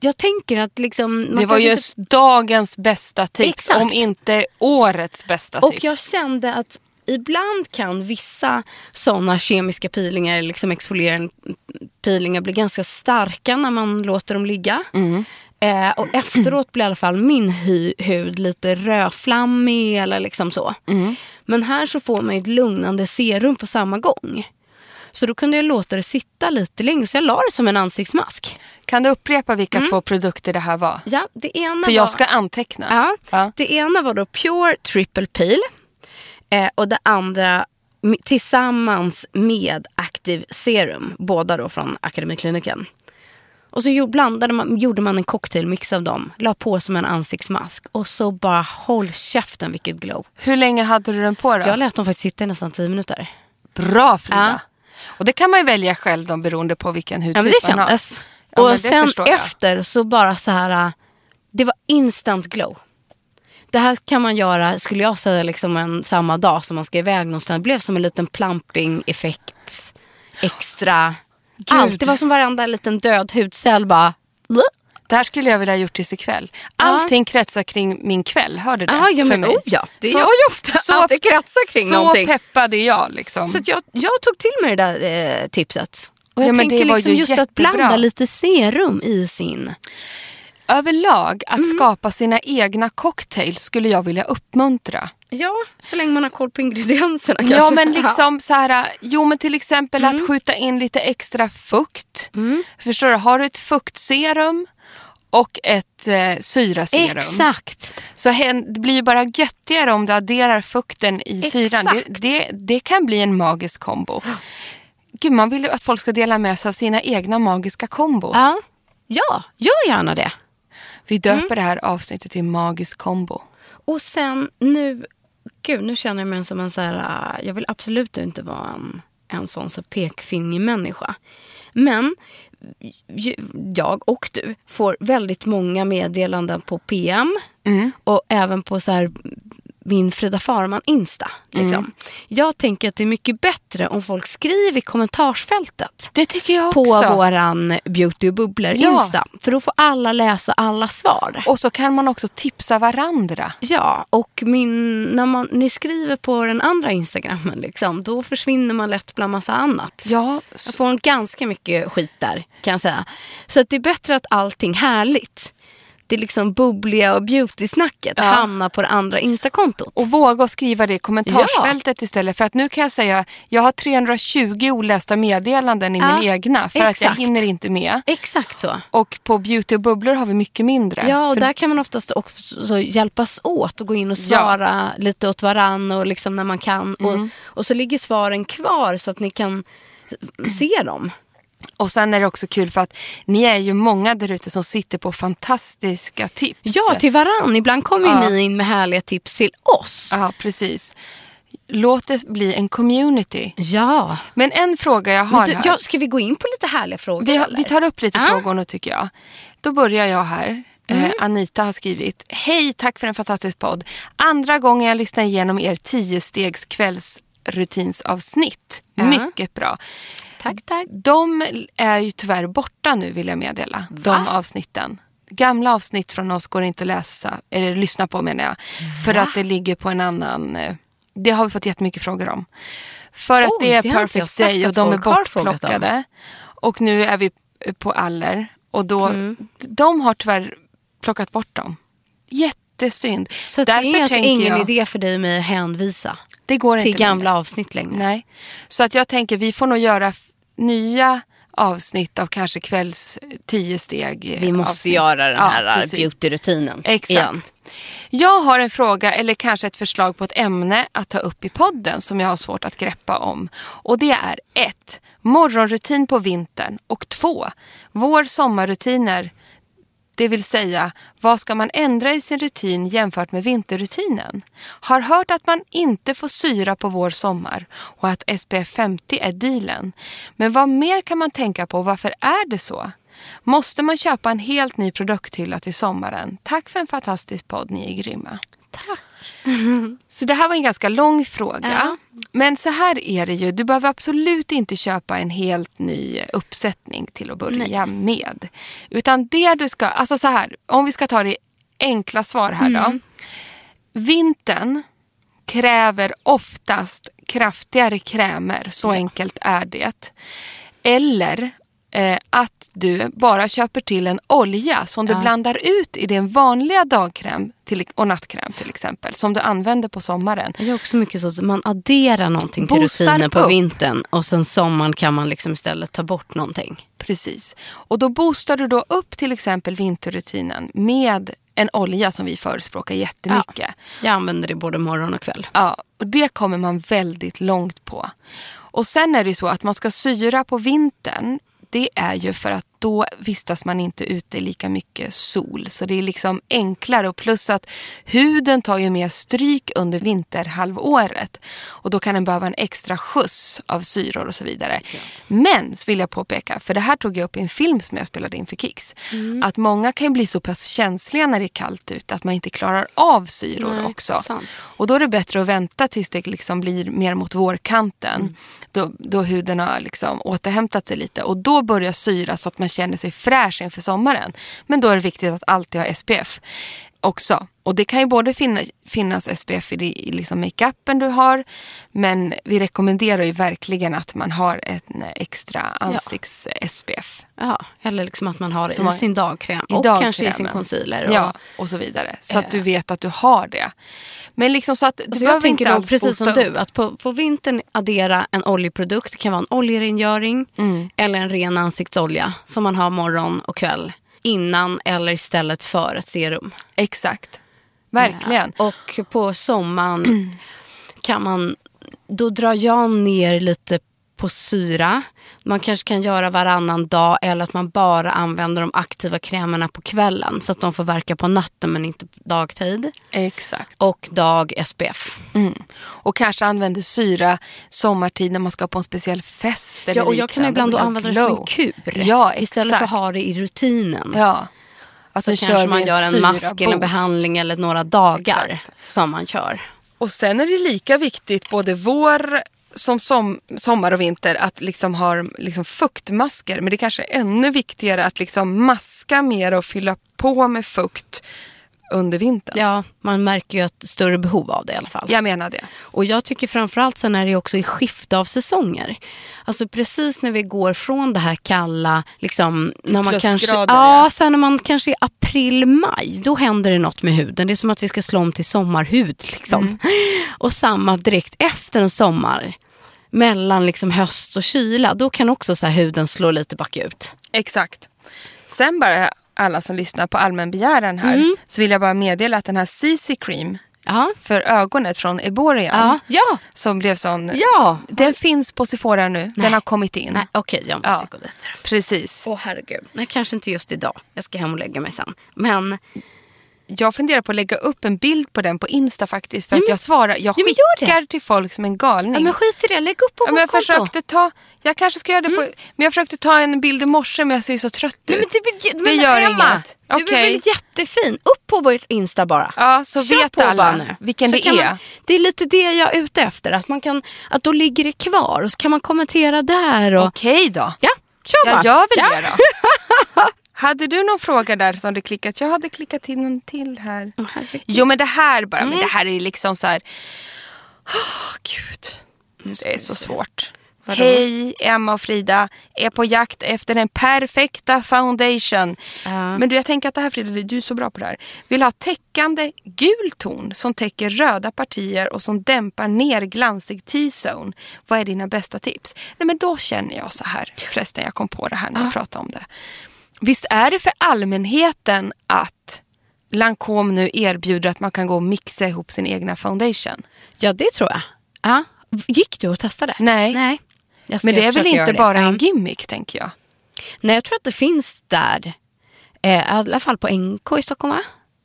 jag tänker att liksom... det var kanske ju inte- dagens bästa tips, Exakt. om inte årets bästa Och tips. jag kände att ibland kan vissa sådana kemiska peelingar, liksom exfolierande peelingar, bli ganska starka när man låter dem ligga. Mm. Eh, och efteråt blir i alla fall min hy- hud lite rödflammig eller liksom så. Mm. Men här så får man ju ett lugnande serum på samma gång. Så då kunde jag låta det sitta lite längre, så jag la det som en ansiktsmask. Kan du upprepa vilka två produkter det här var? Ja, det ena För jag var... ska anteckna. Ja, Ja. Det ena var då Pure Triple Peel. Eh, och det andra tillsammans med Active Serum. Båda då från Akademikliniken. Och så blandade man, gjorde man en cocktailmix av dem. La på som en ansiktsmask. Och så bara håll käften vilket glow. Hur länge hade du den på då? Jag lät dem faktiskt sitta i nästan 10 minuter. Bra Frida. Ja. Och det kan man ju välja själv då, beroende på vilken hudtyp Ja men det man har. kändes. Ja, men och det sen efter så bara så här. äh, Det var instant glow. Det här kan man göra, skulle jag säga, liksom en, samma dag som man ska iväg någonstans. Det blev som en liten plumping-effekt. Extra. Allt. Det var som varenda liten död hudcell bara. Det här skulle jag vilja ha gjort tills ikväll. Allting kretsar kring min kväll, hör du det? Ja, ja, För men mig. oh ja. Det Så- gör ju ofta. så- att det kretsar kring så någonting. peppad är jag liksom. Så att jag, jag tog till mig det där eh, tipset. Och jag Ja, tänker liksom ju just att jättebra. blanda lite serum i sin. Överlag, att Mm. skapa sina egna cocktails skulle jag vilja uppmuntra. Ja, så länge man har koll på ingredienserna kanske. Ja men liksom så här, jo men till exempel Mm. att skjuta in lite extra fukt. Förstår du, har du ett fuktserum och ett eh, syraserum. Exakt. Så hen, det blir ju bara göttigare om du adderar fukten i syran. Det, Exakt. det, det kan bli en magisk kombo. Gud, man vill ju att folk ska dela med sig av sina egna magiska kombos. Ja, ja gör gärna det. Vi döper Mm. det här avsnittet till magisk kombo. Och sen nu, gud nu känner jag mig som en så här, äh, jag vill absolut inte vara en, en sån så pekfingermänniska. Men ju- jag och du får väldigt många meddelanden på PM och även på så här min Frida Farman Insta. Liksom. Jag tänker att det är mycket bättre om folk skriver i kommentarsfältet Det tycker jag på också. våran Beauty och Bubblor Ja. Insta. För då får alla läsa alla svar. Och så kan man också tipsa varandra. Ja, och min, när man, ni skriver på den andra Instagrammen, liksom, då försvinner man lätt bland massa annat. Ja, Jag får ganska mycket skit där, kan jag säga. Så det är bättre att allting härligt, det liksom bubbliga och beauty-snacket Ja. hamnar på det andra Instakontot. Och våga skriva det i kommentarsfältet istället. För att nu kan jag säga, jag har 320 olästa meddelanden i Ja, min egna. För att jag exakt. hinner inte med. Exakt så. Och på beauty och bubblor har vi mycket mindre. Ja, och För- där kan man oftast också så hjälpas åt och gå in och svara lite åt varann och liksom när man kan. Mm. Och, och så ligger svaren kvar så att ni kan se dem. Och sen är det också kul för att ni är ju många där ute som sitter på fantastiska tips. Ja, till varann. Ibland kommer Ja. ni in med härliga tips till oss. Ja, precis. Låt det bli en community. Ja. Men en fråga jag har du, här. ja, ska vi gå in på lite härliga frågor? vi, vi tar upp lite Ja. frågor nu tycker jag. Då börjar jag här. Eh, Mm. Anita har skrivit. Hej, tack för en fantastisk podd. Andra gången jag lyssnar igenom er 10 stegs kvällsrutinsavsnitt. Ja. Mycket bra. Tack, tack. De är ju tyvärr borta nu vill jag meddela. De avsnitten. Gamla avsnitt från oss går inte att läsa, eller lyssna på menar jag. För att det ligger på en annan... eh, Det har vi fått jättemycket frågor om. För att Oj, det är det Perfect Day och att de är bortplockade. Och nu är vi på Aller. Och då, Mm. de har tyvärr plockat bort dem. Jättesynd. Så att det Därför är alltså ingen jag, idé för dig och mig att hänvisa det går till inte längre. gamla avsnitt längre. Nej. Så att jag tänker vi får nog göra nya avsnitt av kanske kvälls tio steg. Vi måste avsnitt. göra den Ja, här precis. beauty-rutinen Exakt. igen. Jag har en fråga eller kanske ett förslag på ett ämne att ta upp i podden som jag har svårt att greppa om. Och det är ett, Morgonrutin på vintern och två, Vår sommarrutiner. Det vill säga, vad ska man ändra i sin rutin jämfört med vinterrutinen? Har hört att man inte får syra på vår sommar och att SPF 50 är dealen. Men vad mer kan man tänka på? Varför är det så? Måste man köpa en helt ny produkthylla till sommaren? Tack för en fantastisk podd, ni är grymma. Tack. Så det här var en ganska lång fråga. Ja. Men så här är det ju, du behöver absolut inte köpa en helt ny uppsättning till att börja med. Utan det du ska, alltså så här, om vi ska ta det enkla svar här då. Vintern kräver oftast kraftigare krämer, så enkelt är det. Eller eh, att du bara köper till en olja som du Ja. blandar ut i din vanliga dagkräm till, och nattkräm till exempel, som du använder på sommaren. Jag är också mycket så att man adderar någonting till Boostar rutinen på upp. vintern och sen sommaren kan man liksom istället ta bort någonting. Precis. Och då boostar du då upp till exempel vinterrutinen med en olja som vi förespråkar jättemycket. Jag använder det både morgon och kväll. Ja, och det kommer man väldigt långt på. Och sen är det så att man ska syra på vintern. Det är ju för att då vistas man inte ute i lika mycket sol. Så det är liksom enklare och plus att huden tar ju mer stryk under vinterhalvåret. Och då kan den behöva en extra skjuts av syror och så vidare. Men, vill jag påpeka, för det här tog jag upp i en film som jag spelade in för Kicks. Mm. Att många kan ju bli så pass känsliga när det är kallt ute att man inte klarar av syror Nej, också. sant. Och då är det bättre att vänta tills det liksom blir mer mot vårkanten. Mm. Då, då huden har liksom återhämtat sig lite. Och då börjar syra så att man känner sig fräsch inför sommaren. Men då är det viktigt att alltid ha SPF också. Och det kan ju både finna, finnas SPF i, det- i liksom makeupen du har. Men vi rekommenderar ju verkligen att man har en extra ansikts-SPF. Ja, eller liksom att man har det i man- sin dagkräm och kanske i sin concealer. Och, Ja, och så vidare. Så att Eh. du vet att du har det. Men liksom så att du Alltså jag tänker då precis som du, att på, på vintern addera en oljeprodukt. Det kan vara en oljerengöring Mm. eller en ren ansiktsolja som man har morgon och kväll. Innan eller istället för ett serum. Exakt. Verkligen. Ja, Och på sommaren kan man, då drar jag ner lite på syra. Man kanske kan göra varannan dag eller att man bara använder de aktiva krämerna på kvällen så att de får verka på natten men inte dagtid. Exakt. Och dag SPF. Mm. Och kanske använder syra sommartid när man ska på en speciell fest. Eller Ja, och jag kan ibland då använda det som en kur. Ja, Istället för att ha det i rutinen. Ja. Att så kanske man gör en mask eller en behandling eller några dagar Exakt. som man kör. Och sen är det lika viktigt både vår som, som sommar och vinter att liksom ha liksom fuktmasker. Men det kanske är ännu viktigare att liksom maska mer och fylla på med fukt under vintern. Ja, man märker ju ett större behov av det i alla fall. Jag menar det. Och jag tycker framförallt sen är det också i skifte av säsonger. Alltså precis när vi går från det här kalla, liksom, när man kanske, ja, ja. sen när man kanske i april, maj, då händer det något med huden. Det är som att vi ska slå om till sommarhud. Liksom. Mm. Och samma direkt efter en sommar, mellan liksom höst och kyla, då kan också så huden slå lite bakut. Exakt. Sen bara alla som lyssnar på allmän begäran här Mm. så vill jag bara meddela att den här CC cream Ja, för ögonet från Eborian ja, som blev sån. ja. Den finns på Sephora nu. Den har kommit in. Nej, okej, jag måste Ja. gå dit. Precis. Åh herregud. Nej, kanske inte just idag. Jag ska hem och lägga mig sen. Men jag funderar på att lägga upp en bild på den på Insta faktiskt. För att jag svarar, jag det. skickar till folk som en galning. Ja, men skit i det, lägg upp på Ja, jag försökte ta, jag kanske ska göra det på, men jag försökte ta en bild i morse men jag ser så trött ut. Nej, men det, är men gör Emma, inget. Du är Okej. väl jättefin. Upp på vårt Insta bara. Ja, så Kör vet på alla bara vilken Så det är. Man, det är lite det jag är ute efter. Att, man kan, att då ligger det kvar och så kan man kommentera där. Och, Okej då. Ja, kör bara. Jag gör väl ja. det då. Hade du någon fråga där som du klickat? Jag hade klickat till någon till här. Herregud. Jo men det här bara, Mm. men det här är liksom så här. Åh gud. Det är så svårt. Hej Emma och Frida, är på jakt efter den perfekta foundation. Ja. Men du, jag tänker att det här Frida, du är så bra på det här. Vill ha täckande gul ton som täcker röda partier och som dämpar ner glansig T-zone. Vad är dina bästa tips? Nej men då känner jag så här, förresten jag kom på det här när jag pratade om det. Visst är det för allmänheten att Lancome nu erbjuder att man kan gå och mixa ihop sin egna foundation? ja, det tror jag. Ja. Gick du och testade? Nej. Nej. Men det är väl inte det. bara Ja. en gimmick tänker jag. Nej, jag tror att det finns där. Eh, I alla fall på NK i Stockholm va?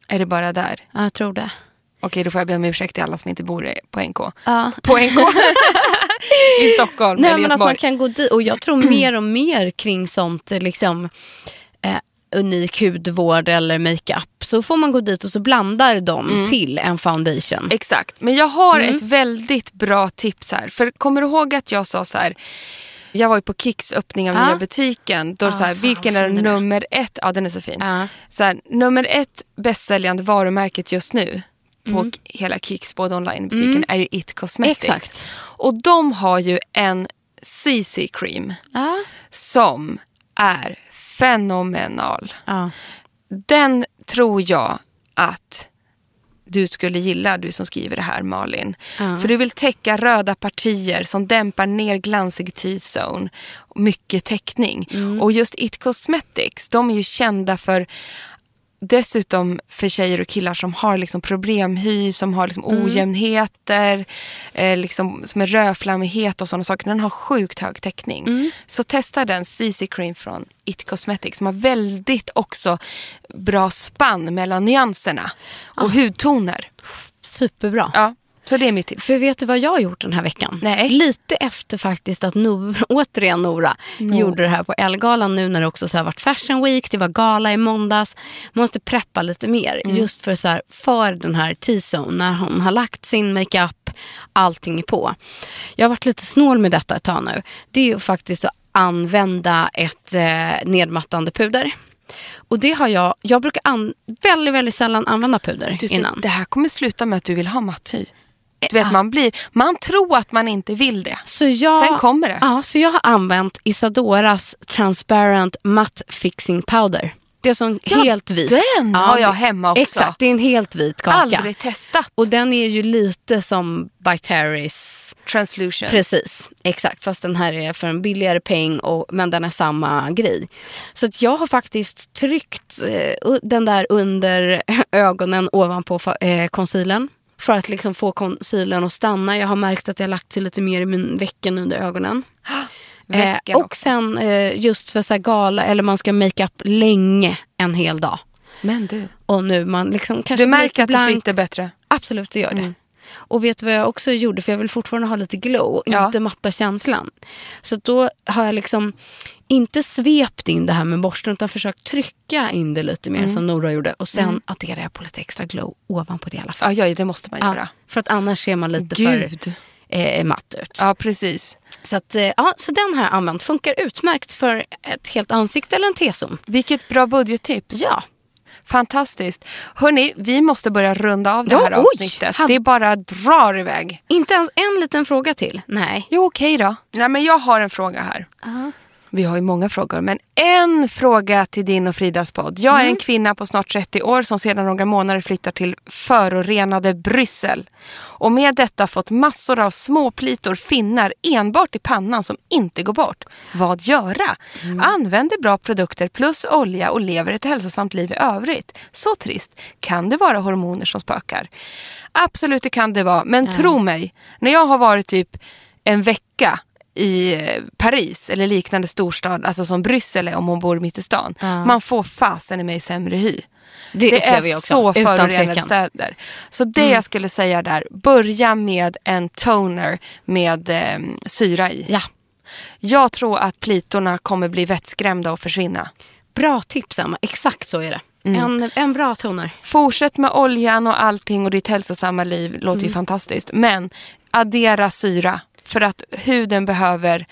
Är det bara där? Ja, jag tror det. Okej, då får jag be om ursäkt till alla som inte bor på NK. Ja. På NK i Stockholm Nej, eller men att Göteborg. man kan gå dit. Och jag tror mer och mer kring sånt liksom eh, unik hudvård eller makeup. Så får man gå dit och så blandar de Mm. till en foundation. Exakt, men jag har Mm. ett väldigt bra tips här. För kommer du ihåg att jag sa så här, jag var ju på Kicks öppning av Ja. nya butiken. Då Ja, så här, fan, vilken är nummer ett? Ja den är så fin. Ja. Så här, nummer ett bästsäljande varumärket just nu på Mm. hela Kicks, både online-butiken, är ju It Cosmetics. Exakt. Och de har ju en CC cream Ja. som är fenomenal. Ja. Den tror jag att du skulle gilla, du som skriver det här Malin. Ja. För du vill täcka röda partier som dämpar ner glansig T-zone. Mycket täckning. Mm. Och just It Cosmetics, de är ju kända för Dessutom för tjejer och killar som har liksom problemhy, som har liksom Mm. ojämnheter, eh, liksom, som är rödflammighet och sådana saker. Den har sjukt hög täckning. Mm. Så testa den CC Cream från It Cosmetics som har väldigt också bra spann mellan nyanserna och Ah. hudtoner. Superbra. Ja, så det är mitt tips. För vet du vad jag har gjort den här veckan? Nej. Lite efter faktiskt att Nora, återigen Nora gjorde det här på Elgalan nu när det också så här varit Fashion Week, det var gala i måndags. Man måste preppa lite mer Mm. just för, så här, för den här T-zone när hon har lagt sin makeup, allting är på. Jag har varit lite snål med detta ett tag nu. Det är ju faktiskt att använda ett eh, nedmattande puder. Och det har jag, jag brukar an, väldigt, väldigt sällan använda puder ser, innan. Det här kommer sluta med att du vill ha matthy. Du vet, man, blir, man tror att man inte vill det. Så jag, Sen kommer det. Ja, så jag har använt Isadoras Transparent Matte Fixing Powder. Det är som Ja, helt vit. den har jag hemma också. Exakt, det är en helt vit kaka. Aldrig testat. Och den är ju lite som By Terry's. Translution. Precis, exakt. Fast den här är för en billigare peng, och, men den är samma grej. Så att jag har faktiskt tryckt eh, den där under ögonen ovanpå eh, concealern. För att liksom få concealern att stanna. Jag har märkt att jag har lagt till lite mer i min veckan under ögonen. Eh, och sen eh, just för så här gala, eller man ska make up länge en hel dag. Men du, Och nu man liksom kanske du märker att det sitter bättre. Absolut, det gör det. Och vet du vad jag också gjorde? För jag vill fortfarande ha lite glow, Ja. inte matta känslan. Så då har jag liksom inte svept in det här med borsten utan försökt trycka in det lite mer som Nora gjorde. Och sen adderar jag på lite extra glow ovanpå det i alla fall. Ja, ja det måste man Ja, göra. för att annars ser man lite Gud. för eh, matt ut. Ja, precis. Så, att, eh, ja, så den har jag använt. Funkar utmärkt för ett helt ansikte eller en T-zon. Vilket bra budgettips. Ja. Fantastiskt. Hörni, vi måste börja runda av det här oj. avsnittet. Hade- Det bara drar iväg. Inte ens en liten fråga till. Nej. Jo, okej då. Nej, men jag har en fråga här. Vi har ju många frågor, men en fråga till din och Fridas podd. Jag är Mm. en kvinna på snart 30 år som sedan några månader flyttar till förorenade Bryssel. Och med detta fått massor av småplitor, finnar enbart i pannan som inte går bort. Vad göra? Mm. Använder bra produkter plus olja och lever ett hälsosamt liv i övrigt. Så trist. Kan det vara hormoner som spökar? Absolut det kan det vara, men tro mig. När jag har varit typ en vecka i Paris eller liknande storstad, alltså som Bryssel är om hon bor mitt i stan. Man får fasen i mig sämre hy. Det, Det är också. så förorenade städer. Så det Mm. jag skulle säga där, börja med en toner med eh, syra i. Ja, Jag tror att plitorna kommer bli vettskrämda och försvinna. bra tips Emma. Exakt så är det. Mm. En, en bra toner. Fortsätt med oljan och allting och ditt hälsosamma liv låter Mm. ju fantastiskt. Men addera syra för att huden behöver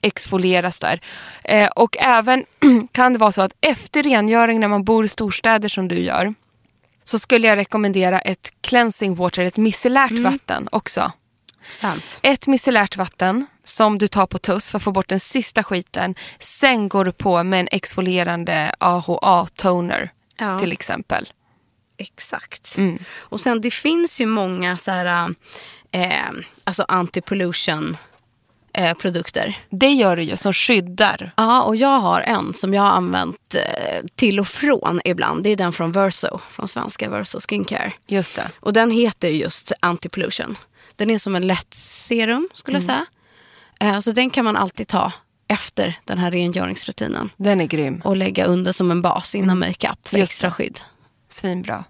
exfolieras där. Eh, och även kan det vara så att efter rengöring när man bor i storstäder som du gör så skulle jag rekommendera ett cleansing water, ett micellärt Mm. vatten också. Sant. Ett micellärt vatten som du tar på tuss för att få bort den sista skiten. Sen går du på med en exfolierande AHA-toner Ja. till exempel. Exakt. Mm. Och sen det finns ju många så här, eh, alltså anti-pollution eh, produkter. Det gör det ju som skyddar. Ja, och jag har en som jag har använt eh, till och från ibland. Det är den från Verso, från svenska Verso Skincare. Just det. Och den heter just anti-pollution. Den är som en lätt serum skulle jag säga. Eh, så den kan man alltid ta efter den här rengöringsrutinen. Den är grym. Och lägga under som en bas innan makeup för Just extra skydd. Svinbra.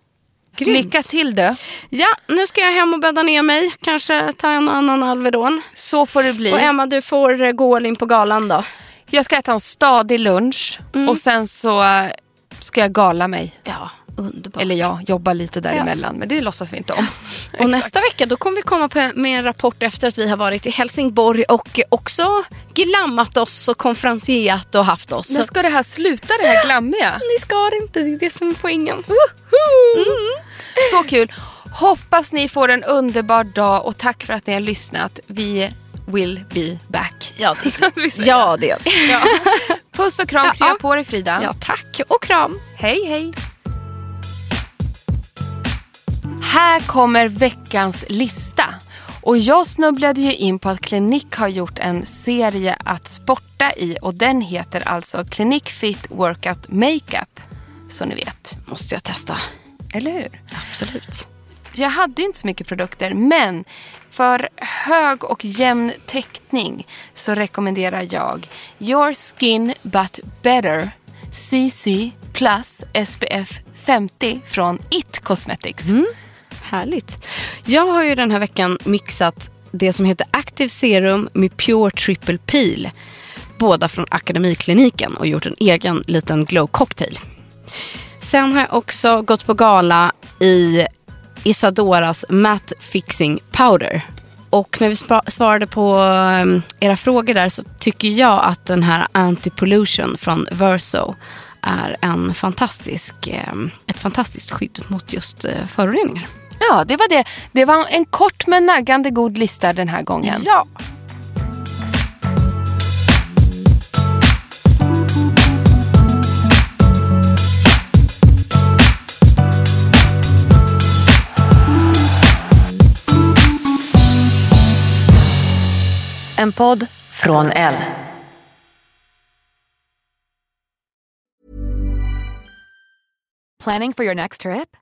Grymt. Lycka till du. Ja, nu ska jag hem och bädda ner mig. Kanske ta en annan Alvedon. Så får det bli. Och Emma, du får eh, gå all in på galan då. Jag ska äta en stadig lunch Mm. och sen så eh, ska jag gala mig. Ja, underbart. Eller ja, jobba lite däremellan. Men det låtsas vi inte om. Och nästa vecka då kommer vi komma på, med en rapport efter att vi har varit i Helsingborg och också glammat oss och konferensierat och haft oss. När ska det här sluta, det här glammiga? ni ska det inte, det är det som är poängen. Så kul. Hoppas ni får en underbar dag och tack för att ni har lyssnat. Vi will be back. Ja, det, att ja, det gör vi. Ja. Puss och kram, krya Ja. på dig Frida. Ja, tack och kram. Hej hej. Här kommer veckans lista. Och jag snubblade ju in på att Clinique har gjort en serie att sporta i och den heter alltså Clinique Fit Workout Makeup. Så ni vet. Måste jag testa. Eller hur? Absolut. Jag hade inte så mycket produkter men för hög och jämn täckning så rekommenderar jag Your Skin But Better CC Plus SPF 50 från It Cosmetics. Härligt. Jag har ju den här veckan mixat det som heter Active Serum med Pure Triple Peel. Båda från Akademikliniken och gjort en egen liten glow cocktail. Sen har jag också gått på gala i Isadoras Matte Fixing Powder. Och när vi svarade på ehm, era frågor där så tycker jag att den här Anti-Pollution från Verso är en fantastisk, ehm, ett fantastiskt skydd mot just eh, föroreningar. Ja, det var det. Det var en kort men naggande god lista den här gången. Ja. En podd från L. Planning for your next trip?